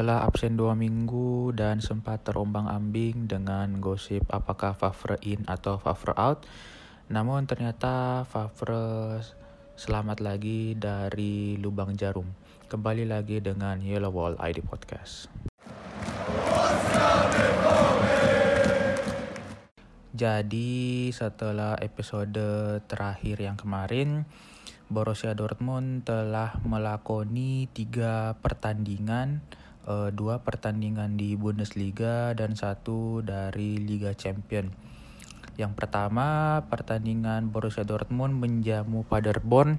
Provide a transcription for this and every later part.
setelah absen dua minggu dan sempat terombang-ambing dengan gosip apakah Favre in atau Favre out, namun ternyata Favre selamat lagi dari lubang jarum. Kembali lagi dengan Yellow Wall ID Podcast. Jadi setelah episode terakhir yang kemarin, Borussia Dortmund telah melakoni tiga pertandingan, uh, dua pertandingan di Bundesliga dan satu dari Liga Champion. Yang pertama pertandingan Borussia Dortmund menjamu Paderborn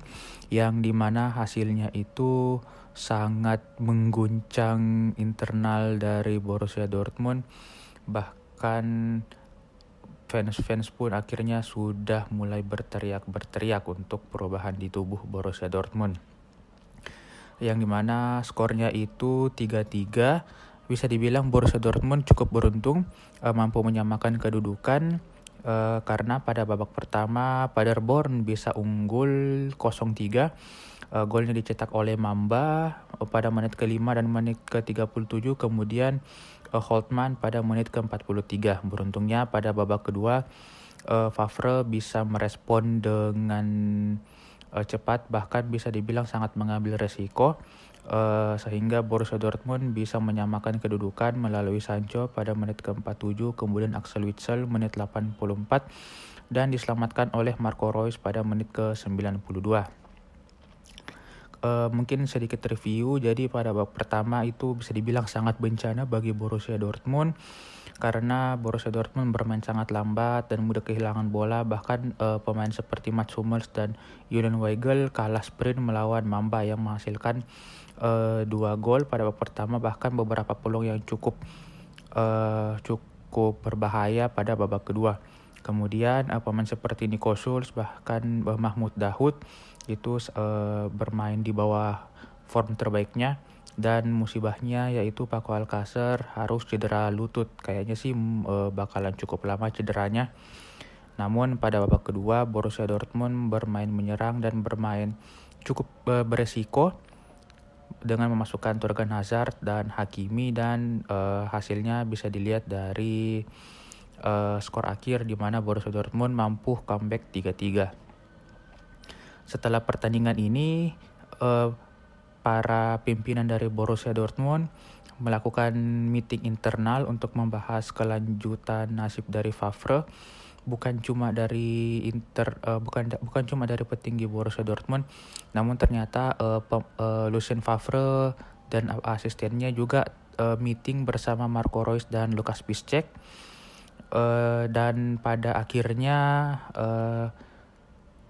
yang di mana hasilnya itu sangat mengguncang internal dari Borussia Dortmund bahkan fans-fans pun akhirnya sudah mulai berteriak-berteriak untuk perubahan di tubuh Borussia Dortmund. Yang di mana skornya itu 3-3, bisa dibilang Borussia Dortmund cukup beruntung uh, mampu menyamakan kedudukan uh, karena pada babak pertama Paderborn bisa unggul 0-3. Uh, golnya dicetak oleh Mamba pada menit ke-5 dan menit ke-37 kemudian uh, Holtman pada menit ke-43. Beruntungnya pada babak kedua uh, Favre bisa merespon dengan uh, cepat bahkan bisa dibilang sangat mengambil resiko uh, sehingga Borussia Dortmund bisa menyamakan kedudukan melalui Sancho pada menit ke-47 kemudian Axel Witsel menit 84 dan diselamatkan oleh Marco Reus pada menit ke-92 uh, mungkin sedikit review. Jadi pada babak pertama itu bisa dibilang sangat bencana bagi Borussia Dortmund karena Borussia Dortmund bermain sangat lambat dan mudah kehilangan bola bahkan uh, pemain seperti Mats Hummels dan Julian Weigel kalah sprint melawan Mamba yang menghasilkan uh, dua gol pada babak pertama bahkan beberapa peluang yang cukup uh, cukup berbahaya pada babak kedua. Kemudian uh, pemain seperti Nico Schulz bahkan Mahmud Dahoud itu uh, bermain di bawah form terbaiknya dan musibahnya yaitu Paco Alcacer harus cedera lutut. Kayaknya sih uh, bakalan cukup lama cederanya. Namun pada babak kedua Borussia Dortmund bermain menyerang dan bermain cukup uh, beresiko dengan memasukkan Torgan Hazard dan Hakimi dan uh, hasilnya bisa dilihat dari uh, skor akhir di mana Borussia Dortmund mampu comeback 3-3 setelah pertandingan ini uh, para pimpinan dari Borussia Dortmund melakukan meeting internal untuk membahas kelanjutan nasib dari Favre. Bukan cuma dari inter uh, bukan bukan cuma dari petinggi Borussia Dortmund namun ternyata uh, pem, uh, Lucien Favre dan asistennya juga uh, meeting bersama Marco Reus dan Lukas Piszczek. Uh, dan pada akhirnya uh,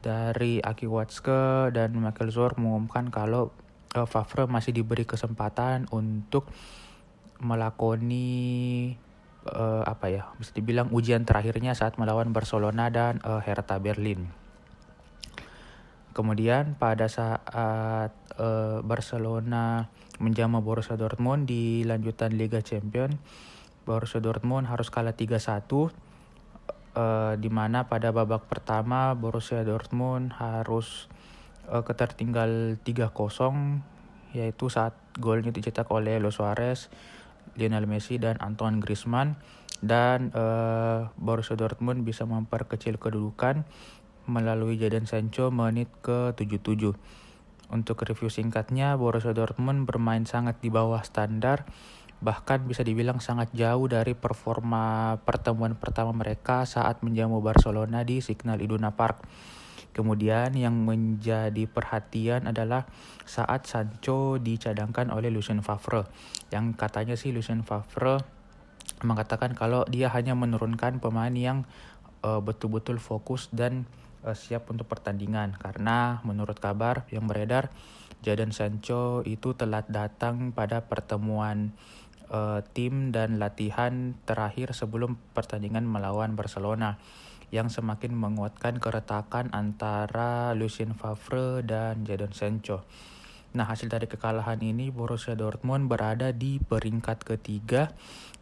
dari Aki Watzke dan Michael Zor mengumumkan kalau uh, Favre masih diberi kesempatan untuk melakoni uh, apa ya bisa dibilang ujian terakhirnya saat melawan Barcelona dan uh, Hertha Berlin. Kemudian pada saat uh, Barcelona menjamu Borussia Dortmund di lanjutan Liga Champions, Borussia Dortmund harus kalah 3-1 uh, di mana pada babak pertama Borussia Dortmund harus uh, ketertinggal 3-0 yaitu saat golnya dicetak oleh Luis Suarez, Lionel Messi dan Antoine Griezmann dan uh, Borussia Dortmund bisa memperkecil kedudukan melalui Jadon Sancho menit ke-77. Untuk review singkatnya, Borussia Dortmund bermain sangat di bawah standar bahkan bisa dibilang sangat jauh dari performa pertemuan pertama mereka saat menjamu Barcelona di Signal Iduna Park. Kemudian yang menjadi perhatian adalah saat Sancho dicadangkan oleh Lucien Favre. Yang katanya sih Lucien Favre mengatakan kalau dia hanya menurunkan pemain yang uh, betul-betul fokus dan uh, siap untuk pertandingan karena menurut kabar yang beredar Jadon Sancho itu telat datang pada pertemuan uh, tim dan latihan terakhir sebelum pertandingan melawan Barcelona yang semakin menguatkan keretakan antara Lucien Favre dan Jadon Sancho. Nah, hasil dari kekalahan ini Borussia Dortmund berada di peringkat ketiga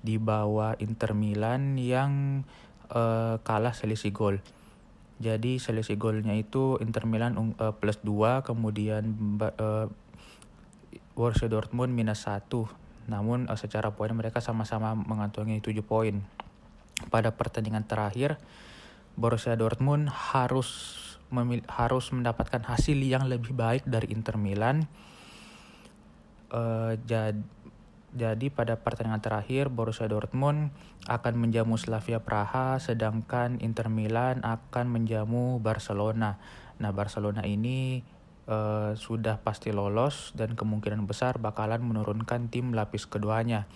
di bawah Inter Milan yang uh, kalah selisih gol. Jadi selisih golnya itu Inter Milan uh, plus 2, kemudian uh, Borussia Dortmund minus 1 namun secara poin mereka sama-sama mengantongi 7 poin. Pada pertandingan terakhir, Borussia Dortmund harus harus mendapatkan hasil yang lebih baik dari Inter Milan. Uh, jad jadi pada pertandingan terakhir Borussia Dortmund akan menjamu Slavia Praha sedangkan Inter Milan akan menjamu Barcelona. Nah, Barcelona ini uh, sudah pasti lolos dan kemungkinan besar bakalan menurunkan tim lapis keduanya.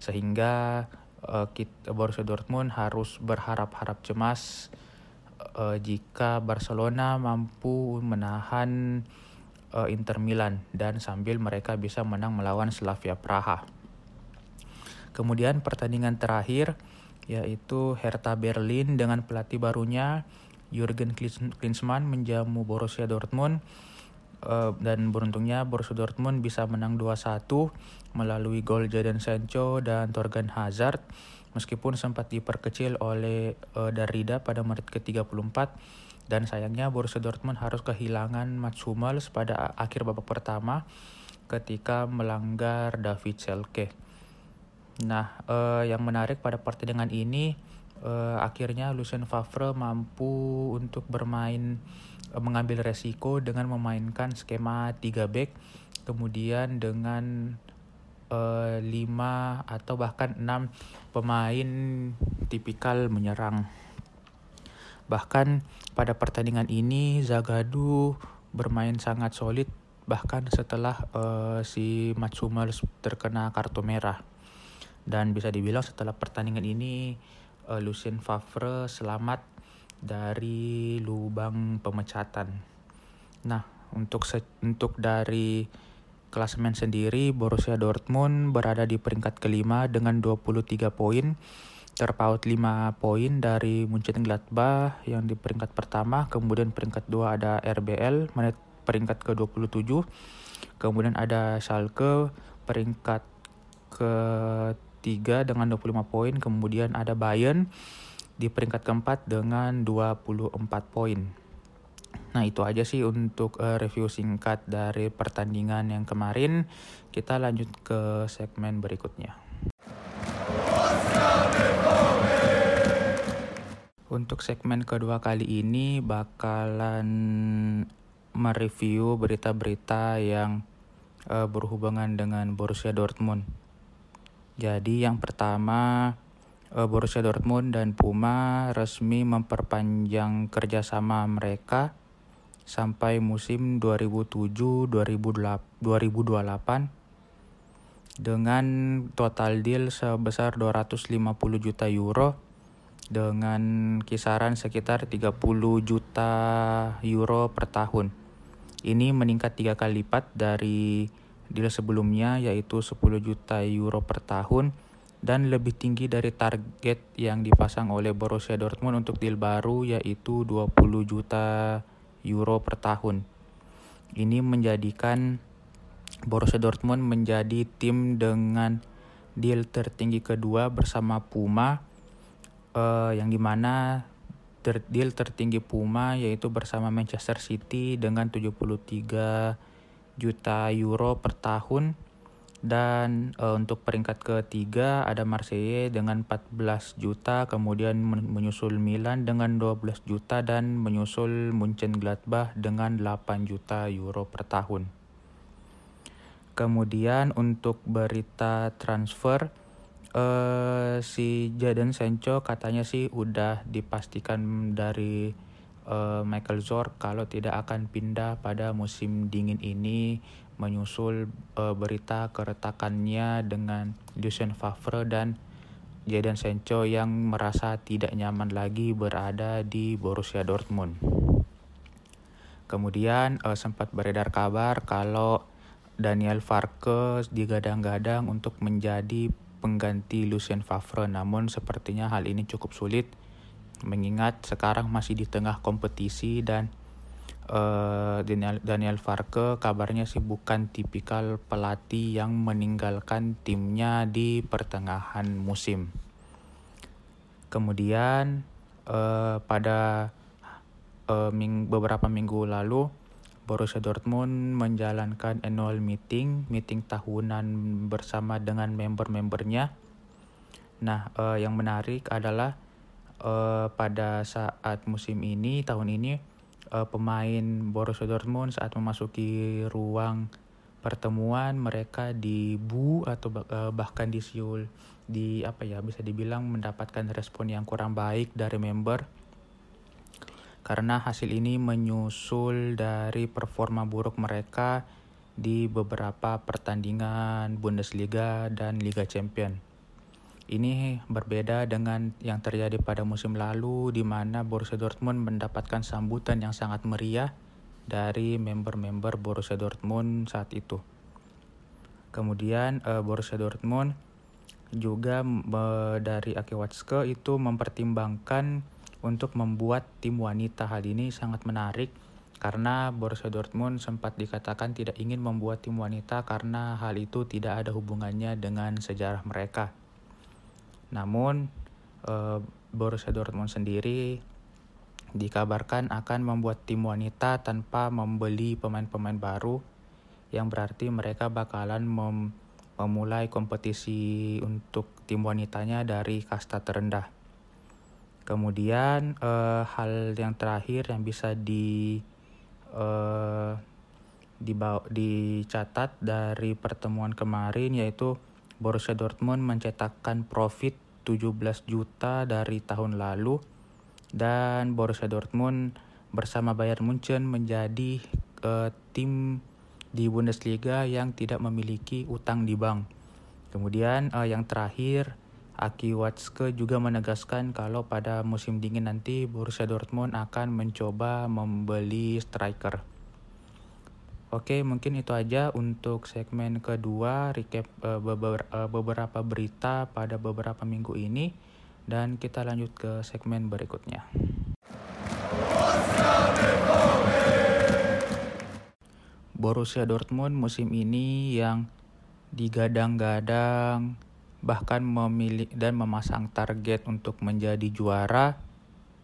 Sehingga uh, kita, Borussia Dortmund harus berharap-harap cemas uh, jika Barcelona mampu menahan uh, Inter Milan dan sambil mereka bisa menang melawan Slavia Praha. Kemudian pertandingan terakhir yaitu Hertha Berlin dengan pelatih barunya Jurgen Klinsmann menjamu Borussia Dortmund uh, dan beruntungnya Borussia Dortmund bisa menang 2-1 melalui gol Jadon Sancho dan Torgan Hazard meskipun sempat diperkecil oleh uh, Darida pada menit ke-34 dan sayangnya Borussia Dortmund harus kehilangan Mats Hummels pada akhir babak pertama ketika melanggar David Selke. Nah, uh, yang menarik pada pertandingan ini uh, akhirnya Lucien Favre mampu untuk bermain uh, mengambil resiko dengan memainkan skema 3 back kemudian dengan uh, 5 atau bahkan 6 pemain tipikal menyerang. Bahkan pada pertandingan ini Zagadou bermain sangat solid bahkan setelah uh, si Matsumel terkena kartu merah. Dan bisa dibilang setelah pertandingan ini uh, Lucien Favre selamat dari lubang pemecatan. Nah, untuk untuk dari klasemen sendiri Borussia Dortmund berada di peringkat kelima dengan 23 poin terpaut 5 poin dari Munchen Gladbach yang di peringkat pertama, kemudian peringkat 2 ada RBL menit peringkat ke-27. Kemudian ada Schalke peringkat ke-3 dengan 25 poin, kemudian ada Bayern di peringkat keempat dengan 24 poin. Nah, itu aja sih untuk uh, review singkat dari pertandingan yang kemarin. Kita lanjut ke segmen berikutnya. Untuk segmen kedua kali ini bakalan mereview berita-berita yang uh, berhubungan dengan Borussia Dortmund. Jadi yang pertama uh, Borussia Dortmund dan Puma resmi memperpanjang kerjasama mereka sampai musim 2007-2028 dengan total deal sebesar 250 juta euro dengan kisaran sekitar 30 juta euro per tahun. Ini meningkat tiga kali lipat dari deal sebelumnya yaitu 10 juta euro per tahun dan lebih tinggi dari target yang dipasang oleh Borussia Dortmund untuk deal baru yaitu 20 juta euro per tahun. Ini menjadikan Borussia Dortmund menjadi tim dengan deal tertinggi kedua bersama Puma uh, yang di mana ter deal tertinggi Puma yaitu bersama Manchester City dengan 73 juta euro per tahun dan uh, untuk peringkat ketiga ada Marseille dengan 14 juta kemudian menyusul Milan dengan 12 juta dan menyusul Munchen Gladbach dengan 8 juta euro per tahun. Kemudian untuk berita transfer uh, si Jadon Sancho katanya sih udah dipastikan dari uh, Michael Zorc kalau tidak akan pindah pada musim dingin ini menyusul uh, berita keretakannya dengan Lucien Favre dan Jadon Sancho yang merasa tidak nyaman lagi berada di Borussia Dortmund. Kemudian uh, sempat beredar kabar kalau Daniel Farke digadang-gadang untuk menjadi pengganti Lucien Favre namun sepertinya hal ini cukup sulit mengingat sekarang masih di tengah kompetisi dan uh, Daniel, Daniel Farke kabarnya sih bukan tipikal pelatih yang meninggalkan timnya di pertengahan musim. Kemudian uh, pada uh, ming beberapa minggu lalu Borussia Dortmund menjalankan annual meeting, meeting tahunan bersama dengan member-membernya. Nah, uh, yang menarik adalah uh, pada saat musim ini, tahun ini, uh, pemain Borussia Dortmund saat memasuki ruang pertemuan mereka dibu atau uh, bahkan disiul di apa ya bisa dibilang mendapatkan respon yang kurang baik dari member karena hasil ini menyusul dari performa buruk mereka di beberapa pertandingan Bundesliga dan Liga Champions. Ini berbeda dengan yang terjadi pada musim lalu di mana Borussia Dortmund mendapatkan sambutan yang sangat meriah dari member-member Borussia Dortmund saat itu. Kemudian uh, Borussia Dortmund juga dari Aki Watzke itu mempertimbangkan untuk membuat tim wanita. Hal ini sangat menarik karena Borussia Dortmund sempat dikatakan tidak ingin membuat tim wanita karena hal itu tidak ada hubungannya dengan sejarah mereka. Namun eh, Borussia Dortmund sendiri dikabarkan akan membuat tim wanita tanpa membeli pemain-pemain baru yang berarti mereka bakalan mem memulai kompetisi untuk tim wanitanya dari kasta terendah. Kemudian uh, hal yang terakhir yang bisa di dibawa, dicatat dari pertemuan kemarin yaitu Borussia Dortmund mencetakkan profit 17 juta dari tahun lalu dan Borussia Dortmund bersama Bayern Munchen menjadi uh, tim di Bundesliga yang tidak memiliki utang di bank. Kemudian uh, yang terakhir Aki Watzke juga menegaskan kalau pada musim dingin nanti Borussia Dortmund akan mencoba membeli striker. Oke, mungkin itu aja untuk segmen kedua recap uh, beberapa berita pada beberapa minggu ini dan kita lanjut ke segmen berikutnya. Borussia Dortmund musim ini yang digadang-gadang bahkan memilih dan memasang target untuk menjadi juara,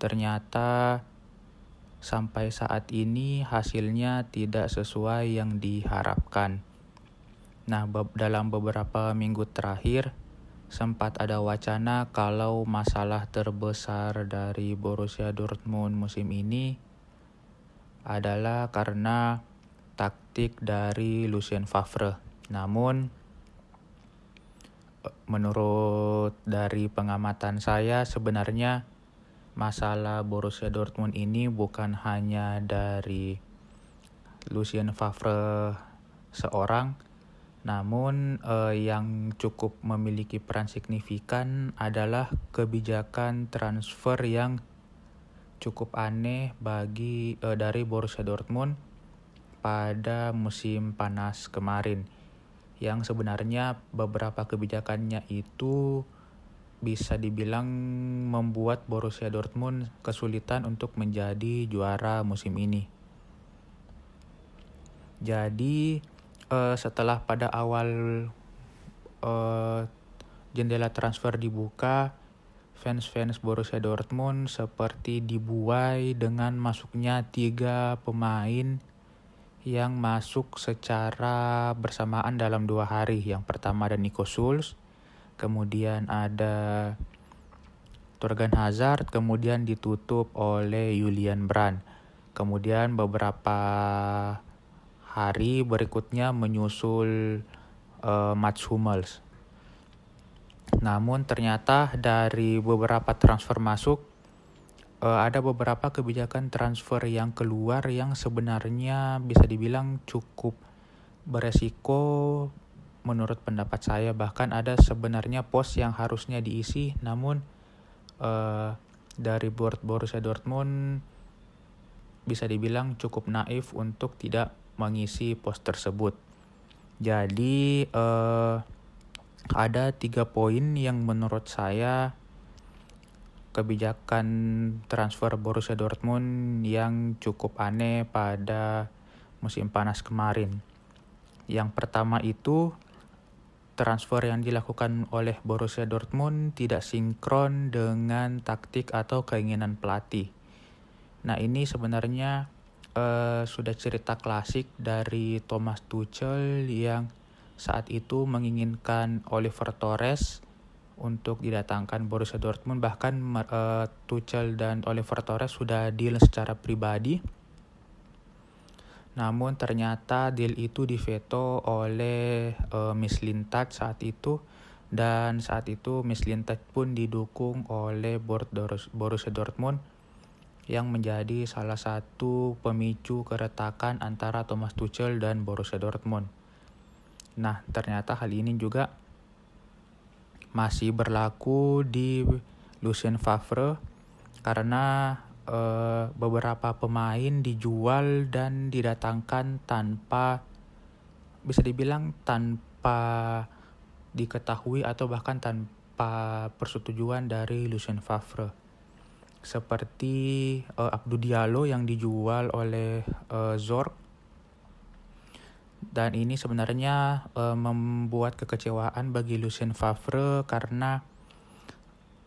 ternyata sampai saat ini hasilnya tidak sesuai yang diharapkan. Nah, dalam beberapa minggu terakhir sempat ada wacana kalau masalah terbesar dari Borussia Dortmund musim ini adalah karena taktik dari Lucien Favre. Namun menurut dari pengamatan saya sebenarnya masalah Borussia Dortmund ini bukan hanya dari Lucien Favre seorang namun eh, yang cukup memiliki peran signifikan adalah kebijakan transfer yang cukup aneh bagi eh, dari Borussia Dortmund pada musim panas kemarin. Yang sebenarnya beberapa kebijakannya itu bisa dibilang membuat Borussia Dortmund kesulitan untuk menjadi juara musim ini. Jadi uh, setelah pada awal uh, jendela transfer dibuka, fans-fans Borussia Dortmund seperti dibuai dengan masuknya tiga pemain yang masuk secara bersamaan dalam dua hari. Yang pertama ada Nico Schulz, kemudian ada Torgan Hazard, kemudian ditutup oleh Julian Brand. Kemudian beberapa hari berikutnya menyusul uh, Mats Hummels. Namun ternyata dari beberapa transfer masuk uh, ada beberapa kebijakan transfer yang keluar yang sebenarnya bisa dibilang cukup beresiko menurut pendapat saya bahkan ada sebenarnya pos yang harusnya diisi namun uh, dari board Borussia Dortmund bisa dibilang cukup naif untuk tidak mengisi pos tersebut. Jadi uh, ada tiga poin yang menurut saya kebijakan transfer Borussia Dortmund yang cukup aneh pada musim panas kemarin. Yang pertama itu transfer yang dilakukan oleh Borussia Dortmund tidak sinkron dengan taktik atau keinginan pelatih. Nah, ini sebenarnya uh, sudah cerita klasik dari Thomas Tuchel yang saat itu menginginkan Oliver Torres untuk didatangkan Borussia Dortmund bahkan uh, Tuchel dan Oliver Torres sudah deal secara pribadi namun ternyata deal itu diveto oleh uh, Miss Lintat saat itu dan saat itu Miss Lintat pun didukung oleh Borussia Dortmund yang menjadi salah satu pemicu keretakan antara Thomas Tuchel dan Borussia Dortmund. Nah, ternyata hal ini juga masih berlaku di Lucien Favre karena uh, beberapa pemain dijual dan didatangkan tanpa bisa dibilang tanpa diketahui atau bahkan tanpa persetujuan dari Lucien Favre. Seperti uh, Abdou Diallo yang dijual oleh uh, Zorc dan ini sebenarnya uh, membuat kekecewaan bagi Lucien Favre karena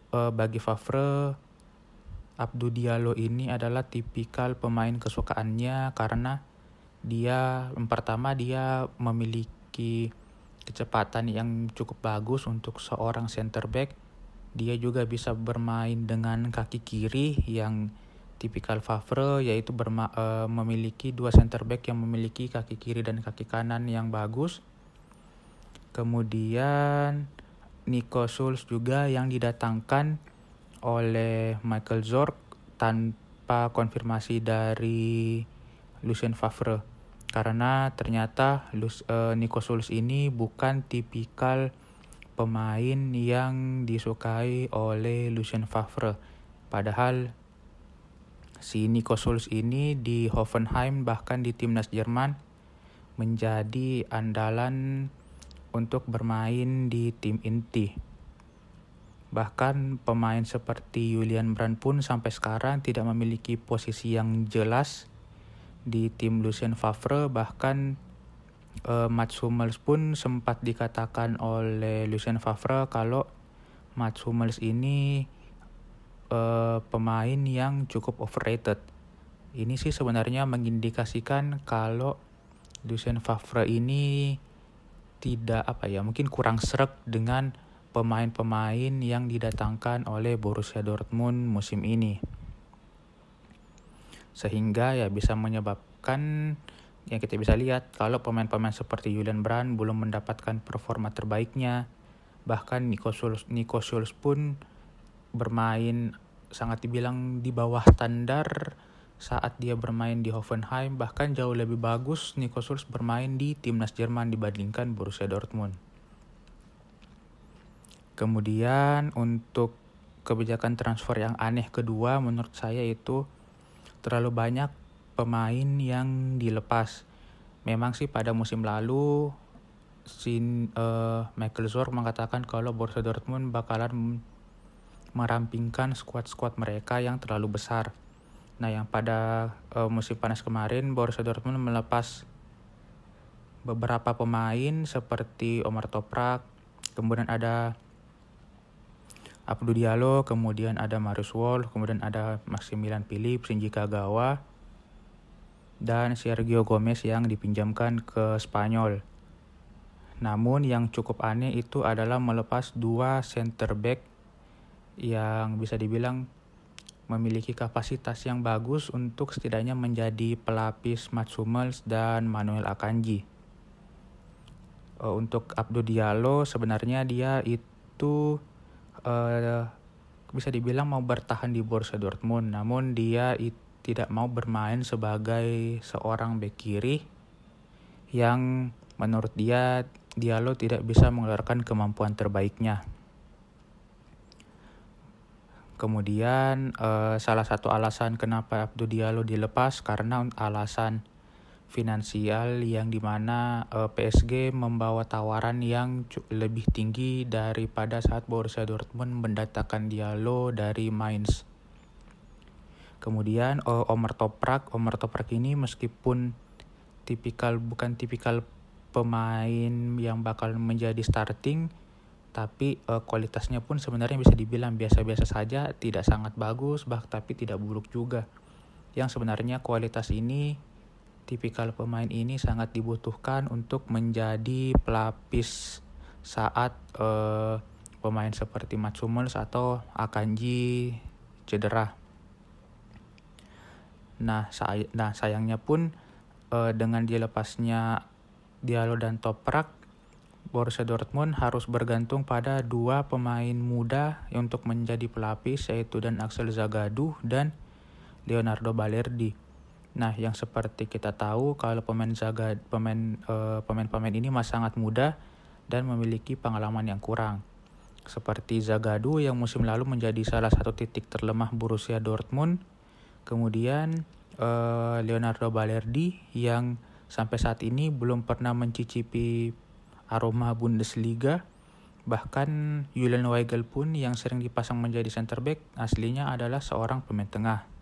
uh, bagi Favre Abdou Diallo ini adalah tipikal pemain kesukaannya karena dia yang pertama dia memiliki kecepatan yang cukup bagus untuk seorang center back. Dia juga bisa bermain dengan kaki kiri yang tipikal Favre yaitu berma uh, memiliki dua center back yang memiliki kaki kiri dan kaki kanan yang bagus. Kemudian Nico Schulz juga yang didatangkan oleh Michael Zorc tanpa konfirmasi dari Lucien Favre karena ternyata Lus, uh, Nico Schulz ini bukan tipikal pemain yang disukai oleh Lucien Favre padahal si Nico Schulz ini di Hoffenheim bahkan di timnas Jerman menjadi andalan untuk bermain di tim inti. Bahkan pemain seperti Julian Brand pun sampai sekarang tidak memiliki posisi yang jelas di tim Lucien Favre bahkan uh, Mats Hummels pun sempat dikatakan oleh Lucien Favre kalau Mats Hummels ini uh, pemain yang cukup overrated. Ini sih sebenarnya mengindikasikan kalau Lucien Favre ini tidak apa ya mungkin kurang serak dengan pemain-pemain yang didatangkan oleh Borussia Dortmund musim ini. Sehingga ya bisa menyebabkan yang kita bisa lihat kalau pemain-pemain seperti Julian Brand belum mendapatkan performa terbaiknya. Bahkan Nico Schulz, Nico Schulz pun bermain sangat dibilang di bawah standar saat dia bermain di Hoffenheim bahkan jauh lebih bagus Nico Schulz bermain di timnas Jerman dibandingkan Borussia Dortmund. Kemudian untuk kebijakan transfer yang aneh kedua menurut saya itu terlalu banyak pemain yang dilepas. Memang sih pada musim lalu si uh, Michael Zorc mengatakan kalau Borussia Dortmund bakalan merampingkan skuad-skuad mereka yang terlalu besar. Nah, yang pada uh, musim panas kemarin Borussia Dortmund melepas beberapa pemain seperti Omar Toprak, kemudian ada Abdul Diallo, kemudian ada Marius Wolf, kemudian ada Maximilian Philip, Shinji Kagawa, dan Sergio Gomez yang dipinjamkan ke Spanyol. Namun yang cukup aneh itu adalah melepas dua center back yang bisa dibilang memiliki kapasitas yang bagus untuk setidaknya menjadi pelapis Mats Hummels dan Manuel Akanji. Eh, untuk Abdul Diallo sebenarnya dia itu uh, bisa dibilang mau bertahan di Borussia Dortmund, namun dia tidak mau bermain sebagai seorang bek kiri yang menurut dia Diallo tidak bisa mengeluarkan kemampuan terbaiknya. Kemudian uh, salah satu alasan kenapa Abdul Diallo dilepas karena alasan finansial yang di mana uh, eh, PSG membawa tawaran yang lebih tinggi daripada saat Borussia Dortmund mendatangkan Diallo dari Mainz. Kemudian uh, Omar Toprak, Omar Toprak ini meskipun tipikal bukan tipikal pemain yang bakal menjadi starting, tapi uh, kualitasnya pun sebenarnya bisa dibilang biasa-biasa saja, tidak sangat bagus, bah tapi tidak buruk juga. yang sebenarnya kualitas ini tipikal pemain ini sangat dibutuhkan untuk menjadi pelapis saat uh, pemain seperti Hummels atau Akanji cedera. Nah, say nah sayangnya pun uh, dengan dilepasnya Diallo dan Toprak, Borussia Dortmund harus bergantung pada dua pemain muda untuk menjadi pelapis yaitu dan Axel Zagadou dan Leonardo Balerdi. Nah, yang seperti kita tahu kalau pemain Zaga pemain uh, pemain-pemain ini masih sangat muda dan memiliki pengalaman yang kurang. Seperti Zagadou yang musim lalu menjadi salah satu titik terlemah Borussia Dortmund. Kemudian uh, Leonardo Balerdi yang sampai saat ini belum pernah mencicipi aroma Bundesliga. Bahkan Julian Weigel pun yang sering dipasang menjadi center back aslinya adalah seorang pemain tengah.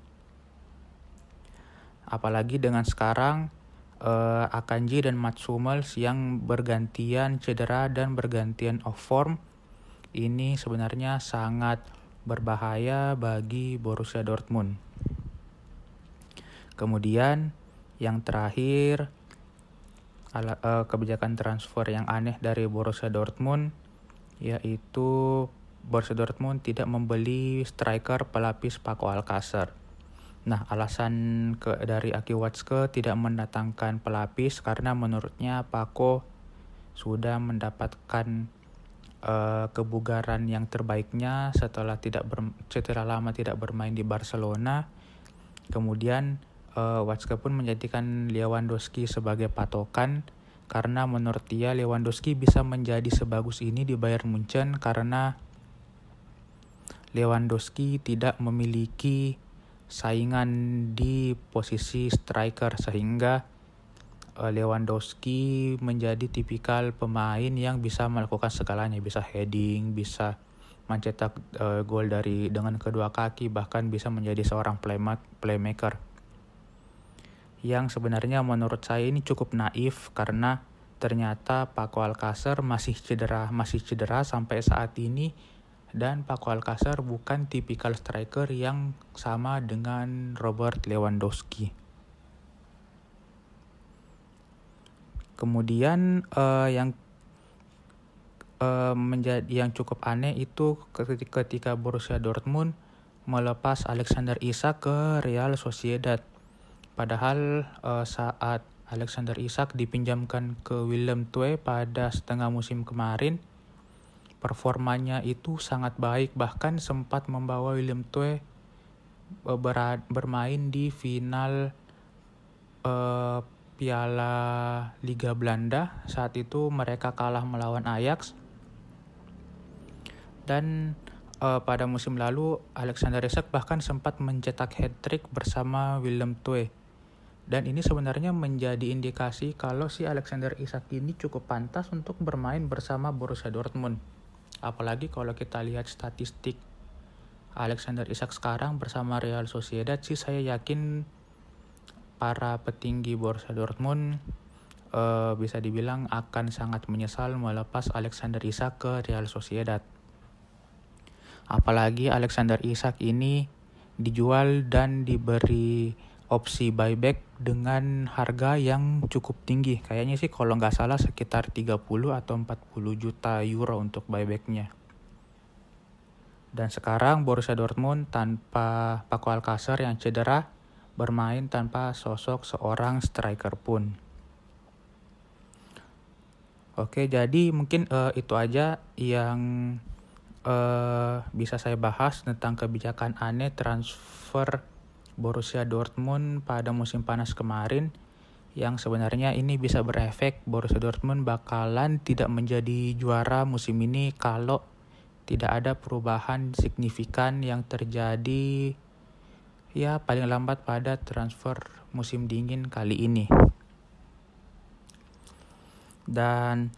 Apalagi dengan sekarang uh, Akanji dan Mats yang bergantian cedera dan bergantian off form ini sebenarnya sangat berbahaya bagi Borussia Dortmund. Kemudian yang terakhir ala, uh, kebijakan transfer yang aneh dari Borussia Dortmund yaitu Borussia Dortmund tidak membeli striker pelapis Paco Alcacer. Nah, alasan ke, dari Aki Watske tidak mendatangkan pelapis karena menurutnya Paco sudah mendapatkan uh, kebugaran yang terbaiknya setelah tidak ber, setelah lama tidak bermain di Barcelona. Kemudian uh, Watske pun menjadikan Lewandowski sebagai patokan karena menurut dia Lewandowski bisa menjadi sebagus ini di Bayern Munchen karena Lewandowski tidak memiliki saingan di posisi striker sehingga uh, Lewandowski menjadi tipikal pemain yang bisa melakukan segalanya, bisa heading, bisa mencetak uh, gol dari dengan kedua kaki bahkan bisa menjadi seorang playmaker. Yang sebenarnya menurut saya ini cukup naif karena ternyata Paco Alcacer masih cedera masih cedera sampai saat ini dan Paco Alcacer bukan tipikal striker yang sama dengan Robert Lewandowski. Kemudian uh, yang uh, menjadi yang cukup aneh itu ketika Borussia Dortmund melepas Alexander Isak ke Real Sociedad Padahal uh, saat Alexander Isak dipinjamkan ke Willem Tue pada setengah musim kemarin, performanya itu sangat baik bahkan sempat membawa Willem Tue eh, bermain di final uh, Piala Liga Belanda. Saat itu mereka kalah melawan Ajax. Dan uh, pada musim lalu Alexander Isak bahkan sempat mencetak hat-trick bersama Willem Tue dan ini sebenarnya menjadi indikasi kalau si Alexander Isak ini cukup pantas untuk bermain bersama Borussia Dortmund. Apalagi kalau kita lihat statistik Alexander Isak sekarang bersama Real Sociedad sih saya yakin para petinggi Borussia Dortmund uh, bisa dibilang akan sangat menyesal melepas Alexander Isak ke Real Sociedad. Apalagi Alexander Isak ini dijual dan diberi opsi buyback dengan harga yang cukup tinggi. Kayaknya sih kalau nggak salah sekitar 30 atau 40 juta euro untuk buybacknya. Dan sekarang Borussia Dortmund tanpa Paco Alcacer yang cedera bermain tanpa sosok seorang striker pun. Oke, jadi mungkin uh, itu aja yang uh, bisa saya bahas tentang kebijakan aneh transfer Borussia Dortmund pada musim panas kemarin yang sebenarnya ini bisa berefek Borussia Dortmund bakalan tidak menjadi juara musim ini kalau tidak ada perubahan signifikan yang terjadi ya paling lambat pada transfer musim dingin kali ini. Dan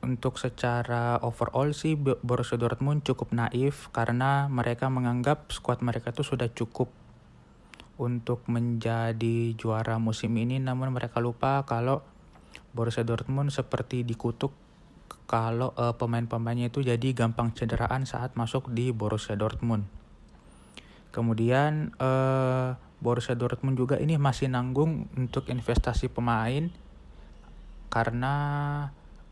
untuk secara overall sih Borussia Dortmund cukup naif karena mereka menganggap skuad mereka itu sudah cukup untuk menjadi juara musim ini namun mereka lupa kalau Borussia Dortmund seperti dikutuk kalau uh, pemain-pemainnya itu jadi gampang cederaan saat masuk di Borussia Dortmund. Kemudian uh, Borussia Dortmund juga ini masih nanggung untuk investasi pemain karena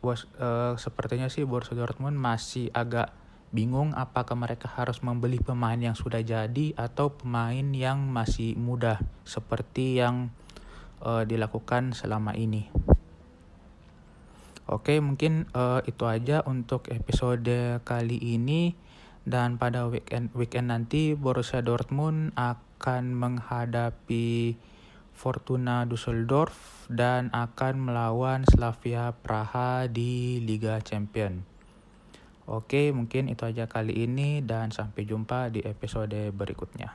was, uh, sepertinya sih Borussia Dortmund masih agak bingung apakah mereka harus membeli pemain yang sudah jadi atau pemain yang masih muda seperti yang uh, dilakukan selama ini. Oke, mungkin uh, itu aja untuk episode kali ini dan pada weekend weekend nanti Borussia Dortmund akan menghadapi Fortuna Düsseldorf dan akan melawan Slavia Praha di Liga Champion. Oke, mungkin itu aja kali ini dan sampai jumpa di episode berikutnya.